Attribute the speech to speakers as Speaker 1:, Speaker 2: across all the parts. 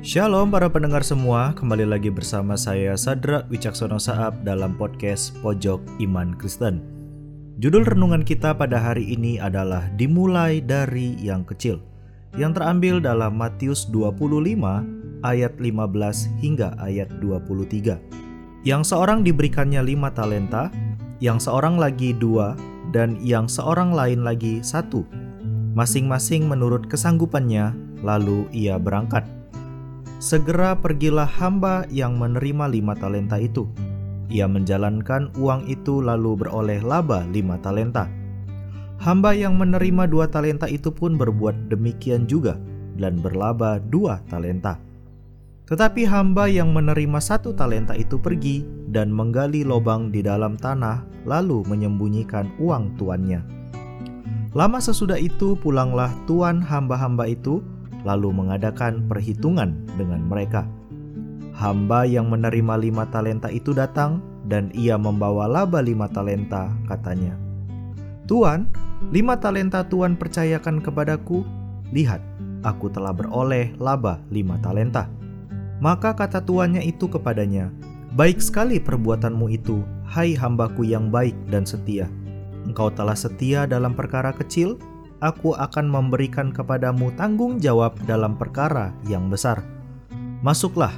Speaker 1: Shalom para pendengar semua, kembali lagi bersama saya Sadra Wicaksono Saab dalam podcast Pojok Iman Kristen. Judul renungan kita pada hari ini adalah Dimulai dari yang kecil, yang terambil dalam Matius 25 ayat 15 hingga ayat 23. Yang seorang diberikannya lima talenta, yang seorang lagi dua, dan yang seorang lain lagi satu. Masing-masing menurut kesanggupannya, lalu ia berangkat. Segera pergilah hamba yang menerima lima talenta itu. Ia menjalankan uang itu lalu beroleh laba lima talenta. Hamba yang menerima dua talenta itu pun berbuat demikian juga dan berlaba dua talenta. Tetapi hamba yang menerima satu talenta itu pergi dan menggali lubang di dalam tanah, lalu menyembunyikan uang tuannya. Lama sesudah itu pulanglah tuan hamba-hamba itu lalu mengadakan perhitungan dengan mereka. Hamba yang menerima lima talenta itu datang, dan ia membawa laba lima talenta, katanya. Tuan, lima talenta Tuan percayakan kepadaku. Lihat, aku telah beroleh laba lima talenta. Maka kata tuannya itu kepadanya, Baik sekali perbuatanmu itu, hai hambaku yang baik dan setia. Engkau telah setia dalam perkara kecil, aku akan memberikan kepadamu tanggung jawab dalam perkara yang besar. Masuklah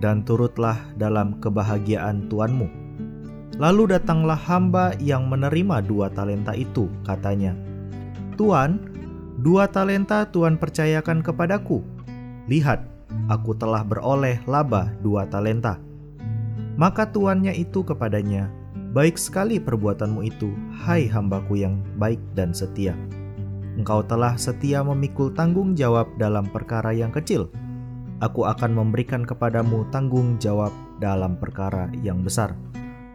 Speaker 1: dan turutlah dalam kebahagiaan tuanmu. Lalu datanglah hamba yang menerima dua talenta itu, katanya, Tuan, dua talenta Tuan percayakan kepadaku. Lihat, aku telah beroleh laba dua talenta. Maka tuannya itu kepadanya, Baik sekali perbuatanmu itu, hai hambaku yang baik dan setia. Engkau telah setia memikul tanggung jawab dalam perkara yang kecil. Aku akan memberikan kepadamu tanggung jawab dalam perkara yang besar.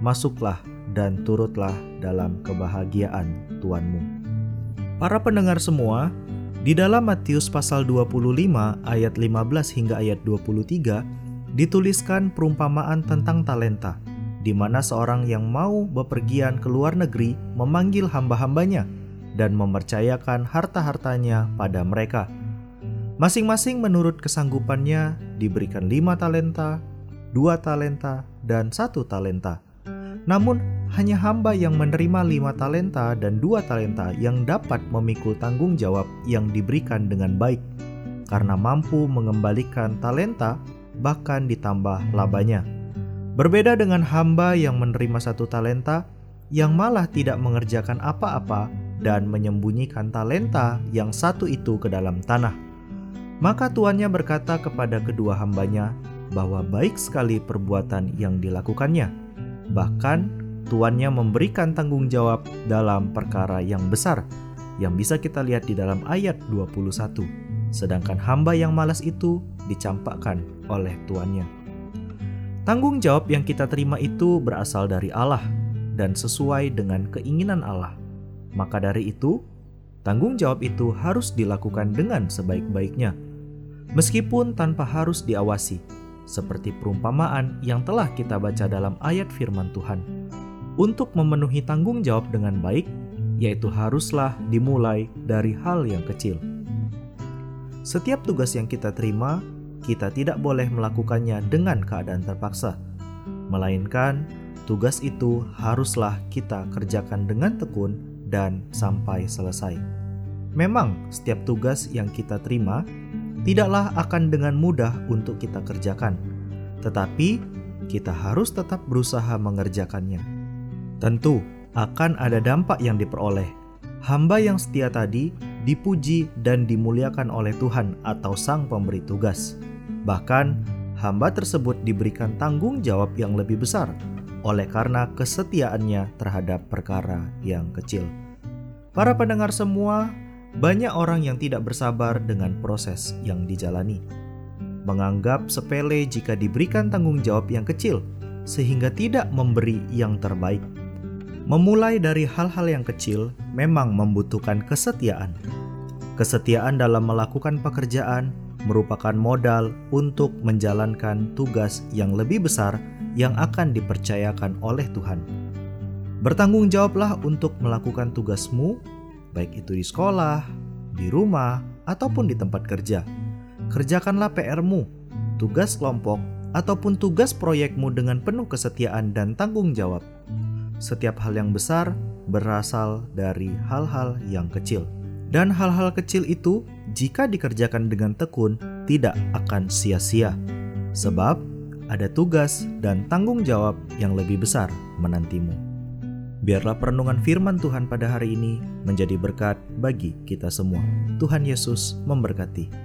Speaker 1: Masuklah dan turutlah dalam kebahagiaan Tuanmu. Para pendengar semua, di dalam Matius pasal 25 ayat 15 hingga ayat 23 dituliskan perumpamaan tentang talenta, di mana seorang yang mau bepergian ke luar negeri memanggil hamba-hambanya dan mempercayakan harta-hartanya pada mereka. Masing-masing menurut kesanggupannya diberikan lima talenta, dua talenta, dan satu talenta. Namun, hanya hamba yang menerima lima talenta dan dua talenta yang dapat memikul tanggung jawab yang diberikan dengan baik, karena mampu mengembalikan talenta bahkan ditambah labanya. Berbeda dengan hamba yang menerima satu talenta, yang malah tidak mengerjakan apa-apa dan menyembunyikan talenta yang satu itu ke dalam tanah. Maka tuannya berkata kepada kedua hambanya bahwa baik sekali perbuatan yang dilakukannya. Bahkan tuannya memberikan tanggung jawab dalam perkara yang besar yang bisa kita lihat di dalam ayat 21. Sedangkan hamba yang malas itu dicampakkan oleh tuannya. Tanggung jawab yang kita terima itu berasal dari Allah dan sesuai dengan keinginan Allah maka dari itu, tanggung jawab itu harus dilakukan dengan sebaik-baiknya, meskipun tanpa harus diawasi, seperti perumpamaan yang telah kita baca dalam ayat Firman Tuhan. Untuk memenuhi tanggung jawab dengan baik, yaitu haruslah dimulai dari hal yang kecil. Setiap tugas yang kita terima, kita tidak boleh melakukannya dengan keadaan terpaksa, melainkan tugas itu haruslah kita kerjakan dengan tekun dan sampai selesai. Memang, setiap tugas yang kita terima tidaklah akan dengan mudah untuk kita kerjakan, tetapi kita harus tetap berusaha mengerjakannya. Tentu akan ada dampak yang diperoleh. Hamba yang setia tadi dipuji dan dimuliakan oleh Tuhan atau Sang Pemberi tugas. Bahkan, hamba tersebut diberikan tanggung jawab yang lebih besar oleh karena kesetiaannya terhadap perkara yang kecil. Para pendengar semua, banyak orang yang tidak bersabar dengan proses yang dijalani. Menganggap sepele jika diberikan tanggung jawab yang kecil, sehingga tidak memberi yang terbaik. Memulai dari hal-hal yang kecil memang membutuhkan kesetiaan. Kesetiaan dalam melakukan pekerjaan merupakan modal untuk menjalankan tugas yang lebih besar yang akan dipercayakan oleh Tuhan. Bertanggung jawablah untuk melakukan tugasmu, baik itu di sekolah, di rumah, ataupun di tempat kerja. Kerjakanlah PR-mu tugas kelompok, ataupun tugas proyekmu dengan penuh kesetiaan dan tanggung jawab. Setiap hal yang besar berasal dari hal-hal yang kecil. Dan hal-hal kecil itu, jika dikerjakan dengan tekun, tidak akan sia-sia. Sebab ada tugas dan tanggung jawab yang lebih besar menantimu. Biarlah perenungan firman Tuhan pada hari ini menjadi berkat bagi kita semua. Tuhan Yesus memberkati.